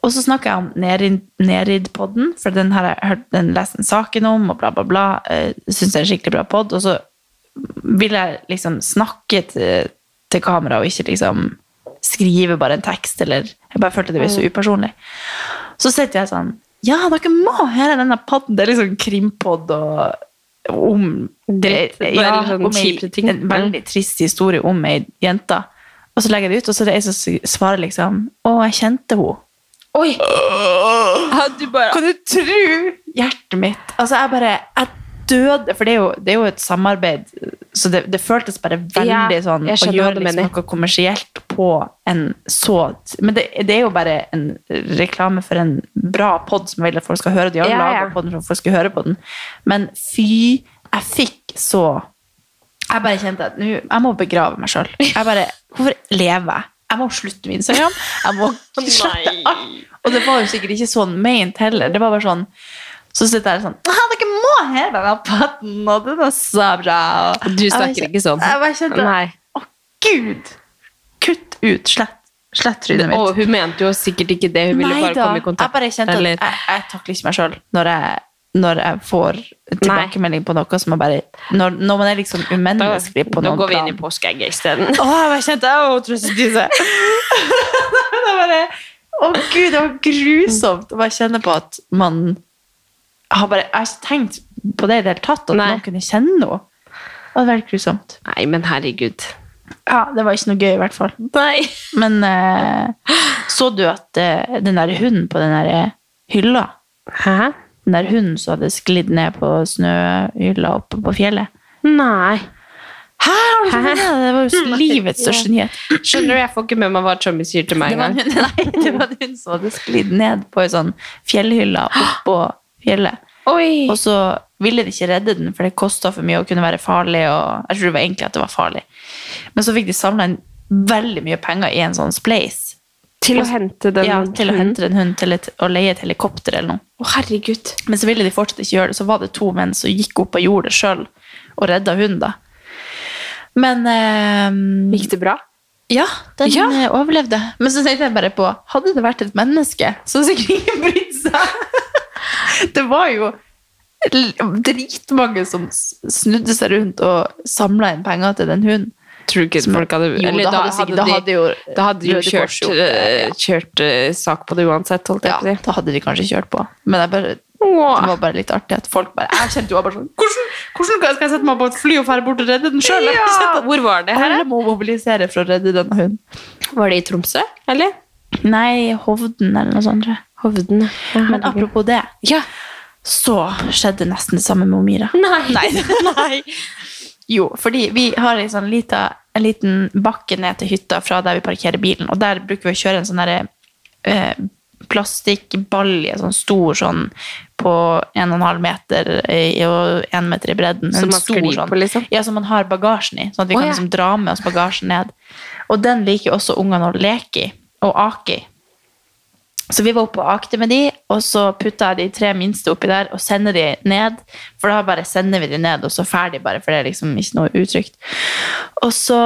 Og så snakker jeg om Nerid- Nerid-podden, for den har jeg hørt, den lest en saken om, og bla, bla, bla. Eh, Syns det er en skikkelig bra pod. Og så vil jeg liksom snakke til, til kamera, og ikke liksom skrive bare en tekst, eller Jeg bare følte det ble så upersonlig. Så sitter jeg sånn Ja, dere må høre denne podden! Det er liksom krimpod og om Dritt, ja, sånn om ei- ting. En veldig trist historie om ei jente. Og så legger jeg det ut, og så er det ei som svarer liksom Å, jeg kjente henne. Oi! Ja, du bare Kan du tro hjertet mitt? Altså, jeg bare Jeg døde, for det er jo, det er jo et samarbeid, så det, det føltes bare veldig Ja, sånn å gjøre liksom noe kommersielt på en så Men det, det er jo bare en reklame for en bra pod som vil at folk skal høre. De har Ja, ja. den for at folk skal høre på den. Men fy, jeg fikk så Jeg bare kjente at nå, jeg må begrave meg sjøl. Hvorfor lever jeg? Jeg må slutte med Instagram. Jeg må slette alt. Og det var jo sikkert ikke sånn ment heller. Det var bare sånn Så sitter jeg sånn «Ah, Dere må høre denne podden, og den er så bra. Og Du snakker ikke sånn. Jeg bare kjente Nei. Å, gud! Kutt ut. Slett. Slett trynet mitt. Og hun mente jo sikkert ikke det. Hun ville Nei bare da. komme i kontakt. Jeg bare kjente Eller- at jeg, jeg takler ikke meg sjøl når når jeg får tilbakemelding på noe som er bare Når, når man er liksom umenneskelig på noen går vi inn i plan. påskeegget isteden. Å, jeg bare kjente Å, trøstespise! det bare Å, gud, det var grusomt å bare kjenne på at man har, bare, jeg har ikke tenkt på det i det hele tatt, at Nei. noen kunne kjenne noe. Det hadde vært grusomt. Nei, men herregud. Ja, det var ikke noe gøy i hvert fall. Nei. Men eh, så du at eh, den der hunden på den der eh, hylla, Hæ? den der hunden som hadde sklidd ned på snøhylla oppe på fjellet? Nei. Hæ? Har du ikke fått med deg det? Det var jo livets største nyhet. Skjønner du, jeg får ikke med meg hva Chummy sier til meg Det var, en engang. hund, nei, det var en hund som hadde sklidd ned på en sånn fjellhylla oppå fjellet. Oi. Og så ville de ikke redde den, for det kosta for mye og kunne være farlig. Og jeg tror det var egentlig at det var farlig. Men så fikk de samla inn veldig mye penger i en sånn spleis. Til å hente den ja, til å hente den hunden til et, å leie et helikopter eller noe. Å, herregud. Men så ville de fortsatt ikke gjøre det. Så var det to menn som gikk opp og gjorde det sjøl, og redda hunden. da. Men eh, Gikk det bra? ja, den Ja. eh, overlevde. Men så tenkte jeg bare på Hadde det vært et menneske, så hadde sikkert ingen brydd seg. Det var jo dritmange som snudde seg rundt og samla inn penger til den hunden. Tror ikke Som- folk hadde Jo, Eller da da, hadde sikkert- hadde da de, jo da hadde de jo kjørt, kjørt, det, eh, ja. kjørt uh, sak på det uansett, Ja, si. da hadde de kanskje kjørt på. Men bare, det var bare litt artig at folk bare Jeg kjente jo bare sånn Hvordan, hvordan skal jeg sette meg på et fly og dra bort og redde den sjøl? Ja, hvor var det her? Alle må mobilisere for å redde denne hunden. Var det i Tromsø, eller? Nei, Hovden eller noe sånt. tror jeg. Hovden. Ja, Men apropos det, Ja. så skjedde nesten det samme med Omira. Nei. Nei. Jo, fordi vi har en sånn lita, en liten bakke ned til hytta fra der vi parkerer bilen, og der bruker vi å kjøre en sånn derre eh, plastikkbalje, sånn stor sånn på 1,5 meter i, og 1 meter i bredden. Som man stor sklir sånn. på, liksom? Ja, som man har bagasjen i, sånn at vi oh, kan ja. liksom dra med oss bagasjen ned. Og den liker også ungene å leke i, og ake i. Så vi var oppe og akte med de, og så putta jeg de tre minste oppi der og sender de ned. For da bare sender vi de ned, og så ferdig bare, for det er liksom ikke noe utrygt. Og så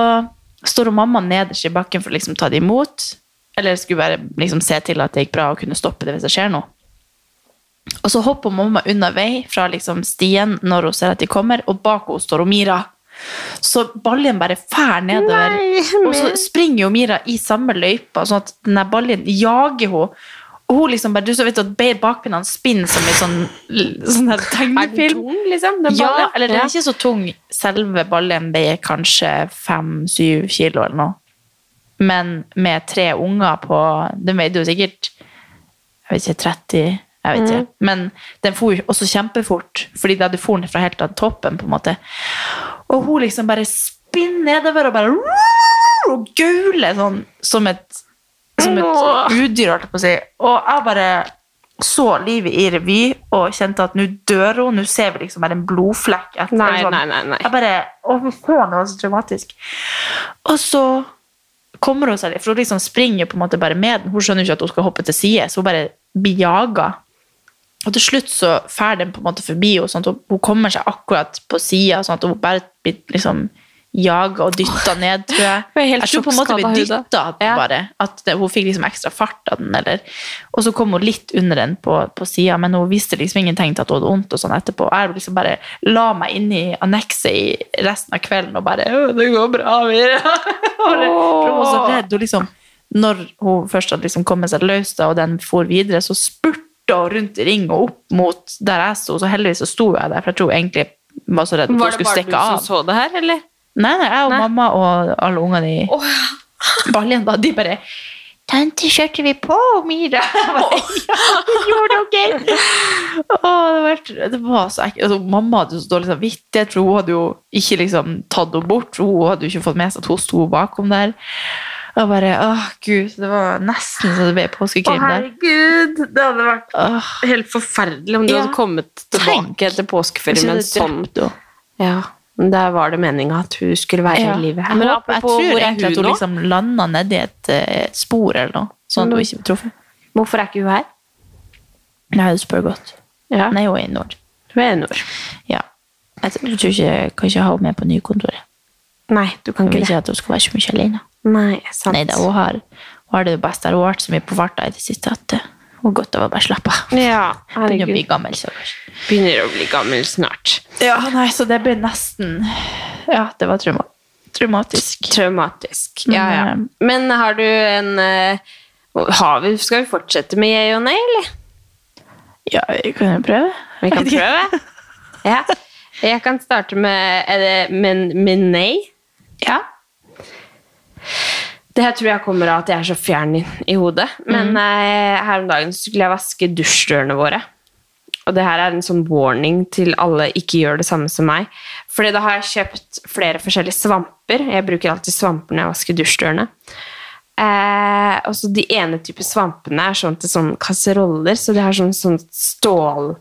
står mamma nederst i bakken for å liksom ta det imot. Eller skulle bare liksom se til at det gikk bra og kunne stoppe det hvis det skjer noe. Og så hopper mamma unna vei fra liksom stien når hun ser at de kommer, og bak henne står Mira. Så baljen bare fær nedover. og så springer jo Mira i samme løypa, sånn at den baljen jager henne. Og hun liksom bare, du så vet at bakpinnene spinner som i sånn, sånn her Er den tung, liksom? Den Ja, ballen? eller den er ikke så tung. Selve ballen veier kanskje fem-syv kilo eller noe. Men med tre unger på Den veide jo sikkert jeg vet ikke, 30 jeg vet ikke. Men den for også kjempefort, fordi da hadde for den fra helt av toppen. på en måte. Og hun liksom bare spinner nedover og bare og gauler sånn som et, som et udyr, holdt jeg på å si. Og jeg bare så livet i revy og kjente at nå dør hun. Nå ser vi liksom bare en blodflekk. etter- Nei, sånn. nei, nei, nei. Jeg bare Å, fy faen, det var så traumatisk. Og så kommer hun seg litt, for hun liksom springer på en måte bare med den. Hun skjønner ikke at hun skal hoppe til side, så hun bare blir jaga. Og til slutt så fer den på en måte forbi henne, sånn at hun, kommer seg akkurat på sida, sånn at hun bare blir liksom jaga og dytta ned, tror jeg. Hun jeg tror på en måte blir dytta Ja. bare. At det, hun fikk liksom ekstra fart av den, eller Og så kom hun litt under den på, på sida, men hun visste liksom ingen tegn til at hun hadde vondt og sånn etterpå. Jeg liksom bare la meg inn i annekset i resten av kvelden og bare 'Det går bra, Mira'. Og hun var så redd. Hun liksom, når hun først hadde liksom kommet seg løs, og den for videre, så spurta hun rundt i ring og opp mot der jeg sto. Så heldigvis så sto jeg der, for jeg tror egentlig var så redd at hun Var det bare du som så det her, eller? Nei, nei, jeg og Nei. mamma og alle ungene i baljen, da, de bare Tante, kjørte vi på, Mira? Jeg bare, ja, det gjorde dere! Å, det, var, det var så ekkelt. Altså, mamma hadde så dårlig samvittighet, for hun hadde jo ikke liksom tatt henne bort. Hun hadde jo ikke fått med seg at hun sto bakom der. Og bare, åh gud, det var nesten så det ble påskekrim der. Å, herregud! Det hadde vært Åh, helt forferdelig om du Ja. hadde kommet Tenk. tilbake etter påskeferie med en sånn. Ja, der var det meninga at hun skulle være Ja. i livet. Men jeg, jeg tror egentlig at hun nå? liksom landa nedi et, eh, et spor eller noe, sånn at hun ikke ble truffet. Hvorfor er ikke hun her? Nei, du spør godt. Ja, Nei, hun er i nord. hun er i nord. Ja. Jeg tror ikke jeg kan ikke ha henne med på nykontoret. Nei, du kan ikke det. Jeg vil ikke at hun skal være så mye alene. Nei, sant. Neida, hun har, hun har det beste. Hun har vært så mye på farta i det siste at eh, hun har godt av å bare slappe av. Ja, Begynner å bli gammel. Så. Begynner å bli gammel snart. Ja, nei, så det ble nesten Ja, det var trauma traumatisk. Traumatisk. Ja, ja. Men, Men har du en eh, har vi, Skal vi fortsette med jeg og nei, eller? Ja, vi kan jo prøve. Vi kan prøve. Ja. Jeg kan starte med, er med, med nei. Ja. Det her tror jeg kommer av at jeg er så fjern i, i hodet. Men eh, her om dagen skulle jeg vaske dusjdørene våre. Og det her er en sånn warning til alle ikke gjør det samme som meg. Fordi da har jeg kjøpt flere forskjellige svamper. Jeg bruker alltid svamper når jeg vasker dusjdørene. Eh, og så De ene type svampene er sånn til sånn kasseroller, så de har sånn, sånn stål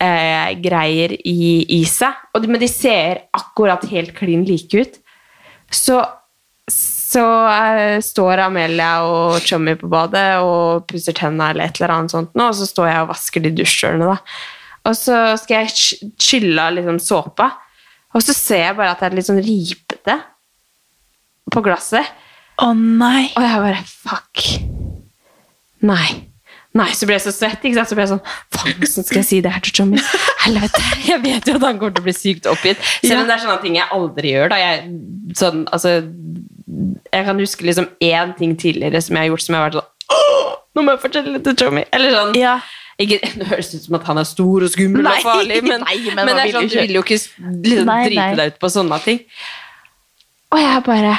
eh, greier i, i seg. Og de, men de ser akkurat helt klin like ut. Så, så eh, står Amelia og Chummy på badet og pusser tenna eller et eller annet sånt, nå, og så står jeg og vasker de dusjdørene. da. Og så skal jeg sk- skylle av liksom såpa, og så ser jeg bare at det er litt sånn ripete på glasset. Å nei. Og jeg bare Fuck. Nei. Nei, så ble jeg så svett. ikke sant? Så ble jeg sånn Faen, hvordan skal jeg si det her til Tommy? Helvete. Jeg vet jo at han kommer til å bli sykt oppgitt. Selv om det er sånne ting jeg aldri gjør. da. Jeg, sånn, altså, jeg kan huske liksom én ting tidligere som jeg har gjort som jeg har vært sånn nå må jeg fortelle det til Tommy. Eller sånn. Ja. Ikke, det høres ut som at han er stor og skummel Nei, og farlig, men, nei, men men, vil sånn, du vil jo ikke liksom, Nei, drite nei. deg ut på sånne ting. Og jeg bare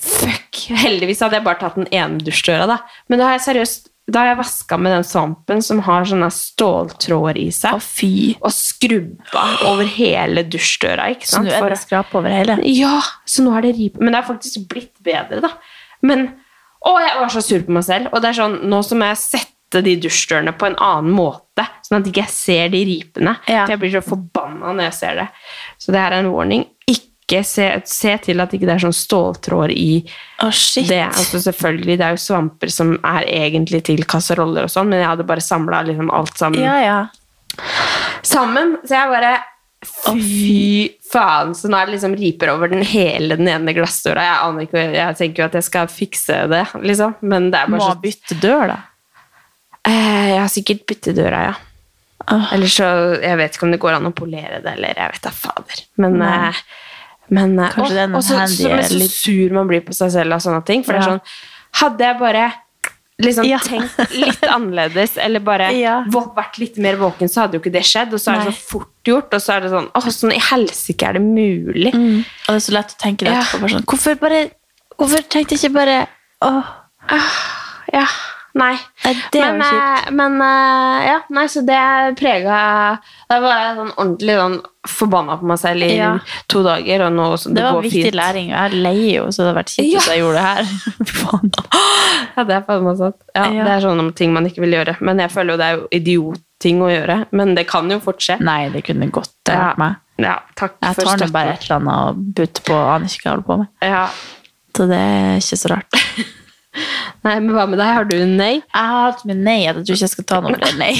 Fuck! Heldigvis hadde jeg bare tatt den ene dusjdøra, da. Men da har jeg seriøst da har jeg vaska med den svampen som har sånne ståltråder i seg, Å, fy. og skrubba over hele dusjdøra. ikke Så nå er det skrap over hele? ja, så nå er det ripe. Men det er faktisk blitt bedre, da. Men Å, jeg var så sur på meg selv. Og det er sånn, nå som jeg sette de dusjdørene på en annen måte, sånn at ikke jeg ser de ripene. Ja. For jeg blir så forbanna når jeg ser det. Så det her er en warning. Ikke se, se til at ikke det er sånn ståltråder i oh, shit. det. Altså selvfølgelig, det er jo svamper som er egentlig til kasseroller og sånn, men jeg hadde bare samla liksom alt sammen Ja, ja. sammen. Så jeg bare Fy faen. Så nå er det liksom riper over den hele den ene glassdøra. Jeg aner ikke, jeg tenker jo at jeg skal fikse det, liksom. Men det er Må bare så bytte dør, da. eh, Jeg har sikkert byttedøra, ja. Oh. Eller så Jeg vet ikke om det går an å polere det, eller jeg vet da fader. Men, eh, men eh, Kanskje det er noe og så, handy så så sur man blir på seg selv av sånne ting. For det er sånn Hadde jeg bare liksom Ja. tenkt litt annerledes, eller bare Ja. vært litt mer våken, så hadde jo ikke det skjedd. Og så er det Nei. så fort gjort, og så er det sånn Å, sånn i helsike er det mulig? Mm. Og det er så lett å tenke det etterpå. Sånn, hvorfor, bare, hvorfor tenkte jeg ikke bare Åh, Ja. Nei. det men, eh, men eh, ja, nei, så det prega Da var jeg sånn ordentlig sånn forbanna på meg selv i Ja. to dager, og nå så det, Det var går viktig fint. læring. Jeg er lei jo, så det hadde vært kjipt Ja. hvis jeg gjorde det her. Ja, det er faen meg sant. Ja, Ja. Det er sånne ting man ikke vil gjøre. Men jeg føler jo det er jo idiotting å gjøre. Men det kan jo fort skje. Nei, det kunne godt vært meg. Jeg tar nå bare et eller annet og butter på aner ikke hva jeg holder på med. Ja. Så det er ikke så rart. Nei, men hva med deg? Har du en nei? Jeg har hatt med nei, jeg tror ikke jeg skal ta noe med nei.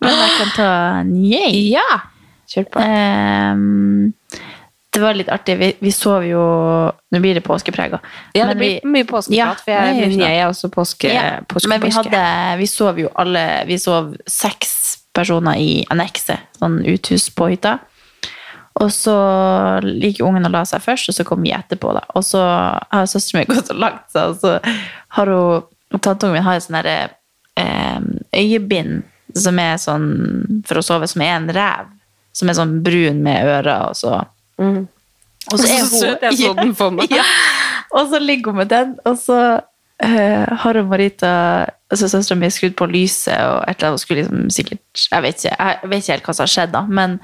Men jeg kan ta nei. Ja! Kjør på. Um, det var litt artig. Vi, vi sov jo Nå blir det påskeprega. Ja, det blir vi- mye påskeprat, Ja, for jeg er også påske, Ja, påske, Men vi, hadde, vi sov jo alle Vi sov seks personer i annekset, sånn uthus på hytta. Og så liker ungen å la seg først, og så kommer vi etterpå. da. Og så har søsteren min gått og lagt seg, og så har hun Tanteungen min har et sånn øyebind som er sånn for å sove, som er en rev. Som er sånn brun med ører, og så mm. Og så er Så hun søt, jeg så den for meg. Ja. Og så ligger hun med den, og så eh, har og Marita altså Søstera mi skrudd på lyset, og et eller annet skulle liksom sikkert Jeg vet ikke, jeg vet ikke helt hva som har skjedd, da, men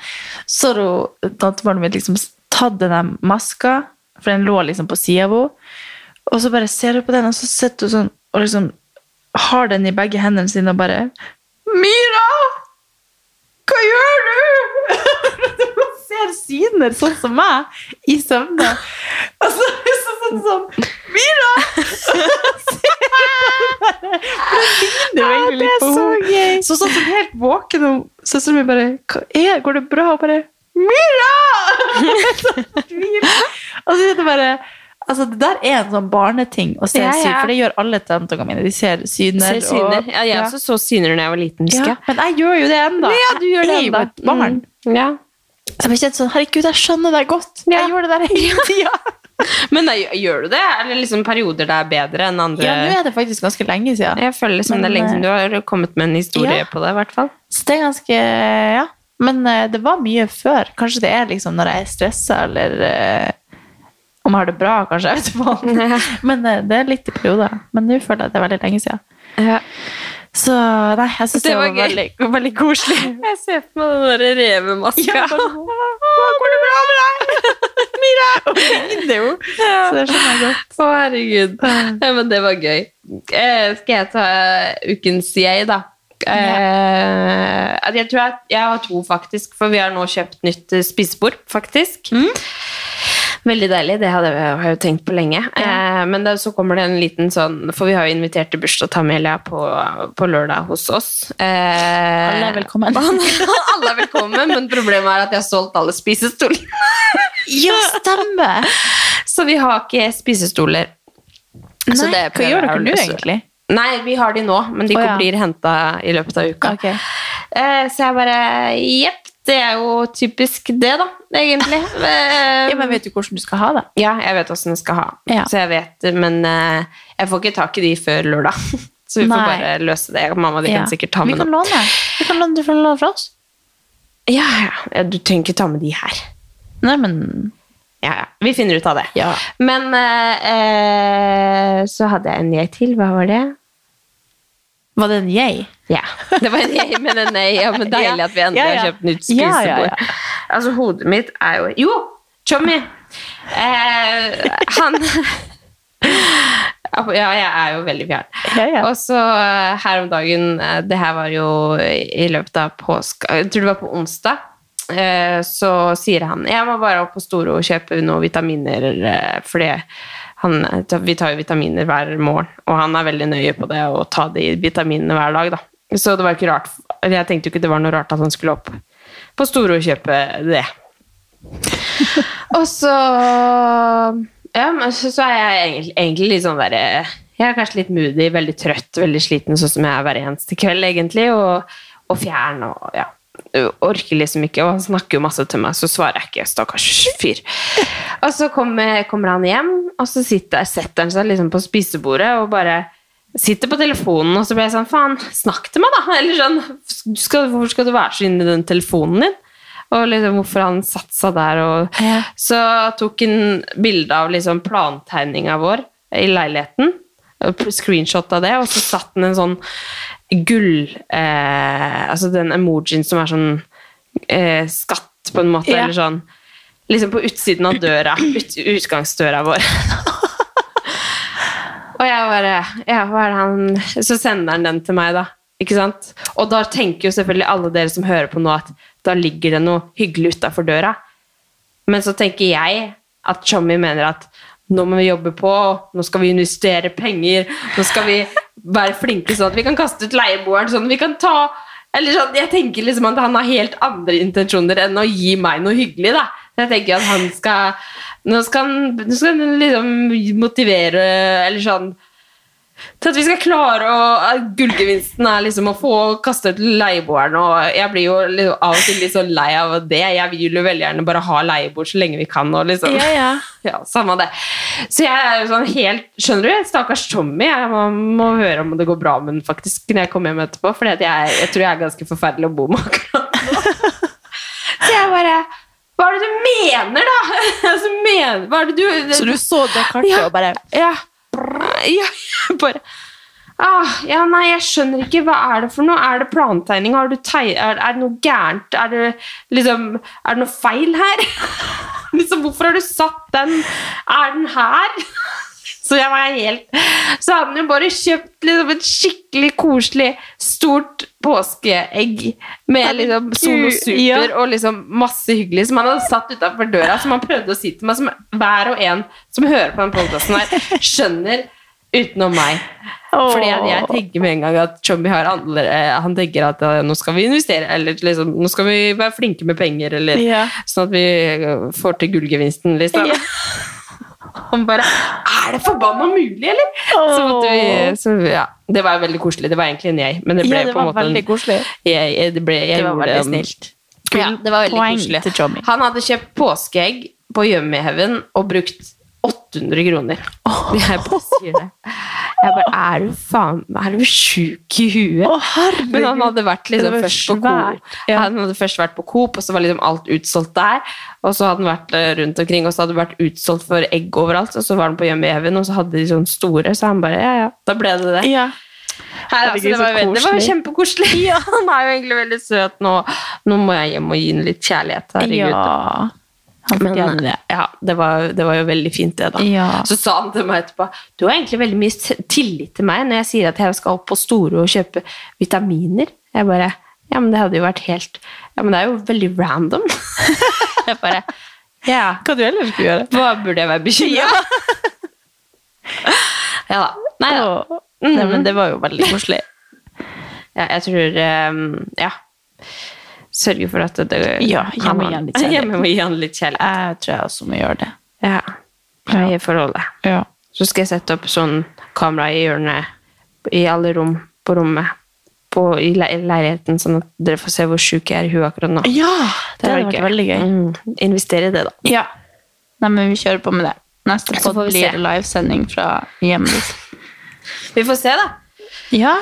så har hun tantebarnet mitt liksom tatt den maska, for den lå liksom på sida av henne, og så bare ser hun på den, og så sitter hun sånn og liksom har den i begge hendene sine og bare Mira! Hva gjør du? Ser syner sånn som meg i søvne. Og så er det sånn sånn Mira! det er egentlig litt på henne. Så sånn helt våken, og søsteren min bare Hva er Går det bra? Og bare Mira! og så er det bare Altså, det der er en sånn barneting å se Ja, ja. syner, for det gjør alle tantene mine. De ser syner. Ser syner. og- Ja, jeg også så syner da jeg var liten, husker ja, men jeg gjør jo det ennå. Ja, du gjør det Jeg jo et barn. Mm. Ja. Så jeg ble kjent sånn, herregud, jeg skjønner deg godt. Ja. Jeg gjør det der hele tida. Men da, gjør du det? Er det liksom perioder det er bedre enn andre? Ja, nå er det faktisk ganske lenge siden. Jeg føler liksom det er lenge siden du har kommet med en historie ja. på det, i hvert fall. Så det er ganske Ja. Men uh, det var mye før. Kanskje det er liksom når jeg er stressa, eller uh, om jeg har det bra, kanskje. Jeg vet ikke. Men uh, det er litt i perioder. Men nå føler jeg at det er veldig lenge siden. Ja. Så nei, jeg syns Det det, var var, veldig, veldig koselig. Jeg ser på meg den derre revemaska. Går det bra med deg? Mira! Og ligner jo. Så det skjønner jeg godt. Å, herregud. Ja, men det var gøy. Eh, skal jeg ta ukens jeg, da? Eh, jeg tror jeg, jeg har to, faktisk, for vi har nå kjøpt nytt eh, spisebord, faktisk. Veldig deilig, det hadde jeg, har jeg jo tenkt på lenge. Eh, men da, så kommer det en liten sånn For vi har jo invitert til bursdag til Amelia på, på lørdag hos oss. Eh, Alle er velkommen. alle er velkommen, men problemet er at jeg har solgt alle spisestolene. Ja, stemmer! Så vi har ikke spisestoler. Så Nei, hva gjør dere nå, egentlig? Nei, vi har de nå, men de oh, ja. blir henta i løpet av uka. Okay. Eh, så jeg bare Jepp, det er jo typisk det, da, egentlig. Eh, Ja, men vet du hvordan du skal ha det? ja, jeg vet åssen jeg skal ha. Ja. Så jeg vet, Men eh, jeg får ikke tak i de før lørdag. Så vi får bare løse det. Mamma, de Ja. kan sikkert ta med kan noe. Vi kan låne, du får låne fra oss. Ja, ja, ja. Du trenger ikke ta med de her. Nei, men Ja, ja. Vi finner ut av det. Ja. Men eh, eh, så hadde jeg en jeg til. Hva var det? Var det en jeg? Ja. Det var en jeg, men en nei. Ja, men deilig at vi endelig Ja, ja. har kjøpt nytt spisebord. ja, ja. Altså, hodet mitt er jo Jo! Chommy! Eh, han Ja, jeg er jo veldig fjern. Ja, ja. Og så eh, her om dagen eh, Det her var jo i løpet av påska Jeg tror det var på onsdag. eh, Så sier han Jeg må bare opp på Storo og kjøpe noen vitaminer, eh, fordi han, vi tar jo vitaminer hver morgen, og han er veldig nøye på det å ta de vitaminene hver dag. da. Så det var ikke rart Jeg tenkte jo ikke det var noe rart at han skulle opp på Storo og kjøpe det. og så Ja, men så, så er jeg egentlig, egentlig litt sånn derre Jeg er kanskje litt moody, veldig trøtt, veldig sliten, sånn som jeg er hver eneste kveld, egentlig, og, og fjern og ja. Orker liksom ikke, og han snakker jo masse til meg, så svarer jeg ikke. Stakkars fyr. Og så kommer, kommer han hjem, og så sitter, setter han seg liksom på spisebordet og bare sitter på telefonen, og så blir jeg sånn Faen, snakk til meg, da! Eller sånn skal, Hvorfor skal du være så inne i den telefonen din? Og liksom hvorfor han satt seg der og Ja. Så tok han bilde av liksom plantegninga vår i leiligheten. Screenshot av det, og så satt han en sånn gull eh, Altså den emojien som er sånn eh, skatt, på en måte, Ja. eller sånn Liksom på utsiden av døra. Ut, utgangsdøra vår. Og jeg bare ja, hva er det han Så sender han den til meg, da. Ikke sant? Og da tenker jo selvfølgelig alle dere som hører på nå, at da ligger det noe hyggelig utafor døra. Men så tenker jeg at Chommy mener at nå må vi jobbe på, nå skal vi investere penger, nå skal vi være flinke sånn at vi kan kaste ut leieboeren, sånn at vi kan ta eller sånn, Jeg tenker liksom at han har helt andre intensjoner enn å gi meg noe hyggelig. da. Jeg tenker at han skal Nå skal han, liksom motivere Eller sånn til at vi skal klare å Gullgevinsten er liksom å få kaste ut leieboeren, og jeg blir jo liksom av og til litt så lei av det. Jeg vil jo veldig gjerne bare ha leieboer så lenge vi kan. Og liksom. Ja, ja. Ja, samme det. Så jeg er jo sånn helt Skjønner du? Stakkars Tommy. Jeg må, må høre om det går bra med den faktisk når jeg kommer hjem etterpå, for jeg, jeg tror jeg er ganske forferdelig å bo med akkurat nå. Så jeg bare Hva er det du mener, da? Altså, mener, hva er det du Så du så det kartet Ja. og bare ja. ja, bare ah, Ja, nei, jeg skjønner ikke. Hva er det for noe? Er det plantegning? Har du teg er, er det noe gærent? Er det liksom Er det noe feil her? liksom, hvorfor har du satt den? Er den her? Så jeg var helt Så hadde jo bare kjøpt liksom et skikkelig koselig, stort påskeegg med liksom Solo Super ja. og liksom masse hyggelig som han hadde satt utafor døra, som han prøvde å si til meg, som hver og en som hører på den podkasten her, skjønner utenom meg. Fordi jeg tenker med en gang at Chommy har andre Han tenker at eh, nå skal vi investere, eller liksom, nå skal vi være flinke med penger, eller Ja. sånn at vi eh, får til gullgevinsten, liksom. Ja. Han bare Er det forbanna mulig, eller? Så måtte vi, så, ja. Det var veldig koselig. Det var egentlig en jeg, men det ble Ja, det på en måte en, koselig. jeg, det ble, jeg Det var veldig snilt. Ja, det var veldig koselig. Han hadde kjøpt påskeegg på Yummyheaven og brukt 800 kroner. Jeg bare sier det. Jeg bare, er du faen Er du sjuk i huet? Men han hadde vært liksom først på Coop. ja. Han hadde først vært på Coop, og så var liksom alt utsolgt der. Og så hadde han vært eh, rundt omkring, og så hadde det vært utsolgt for egg overalt. Og så var han på Yummy Heaven, og så hadde de sånne store, så han bare Ja, ja, da ble det det. Ja. Her, altså, det, var, jo det var koselig. kjempekoselig. han er jo egentlig veldig søt nå. Nå må jeg hjem og gi ham litt kjærlighet. Herregud. ja. Han Men, fortjener det. ja, det var, det var jo veldig fint, det, da. Ja. Så sa han til meg etterpå Du har egentlig veldig mye tillit til meg når jeg sier at jeg skal opp på Store og kjøpe vitaminer. Jeg bare Ja, men det hadde jo vært helt Ja, men det er jo veldig random. jeg bare Ja, Hva du ellers skulle gjøre? hva burde jeg være bekymra Ja da. Nei da. Åh. Nei, men det var jo veldig koselig. Ja, jeg tror um, Ja. Sørge for at det Ja, jeg må gi han litt kjærlighet. Jeg litt kjærlighet. Tror jeg også må gjøre det. Ja. Pleie forholdet. Ja. Så skal jeg sette opp sånn kamera i hjørnet i alle rom på rommet på, i le leiligheten, sånn at dere får se hvor sjuk jeg er i huet akkurat nå. ja det hadde vært veldig gøy. Mm, investere i det, da. Ja. Nei, men vi kjører på med det. Neste pod blir se. livesending fra hjemmet ditt. Vi får se, da. Ja,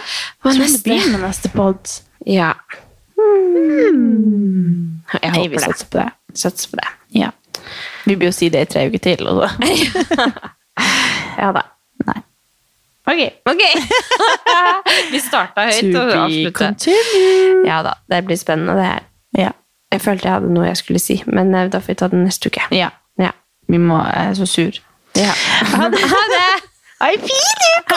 Hva tror det blir med neste pod. Ja. Jeg Nei, vi håper det. satser på det. Satser på det. Ja. Vi blir jo si det i tre uker til. Og så. Ja da. Nei. Ok. Ok! vi starta høyt og avslutta. Ja da. Det blir spennende, det her. Ja. Jeg følte jeg hadde noe jeg skulle si, men eh, da får vi ta det neste uke. ja. Ja. Vi må Jeg er så sur. ja. Ha det! Ha det. Ai, fin uke!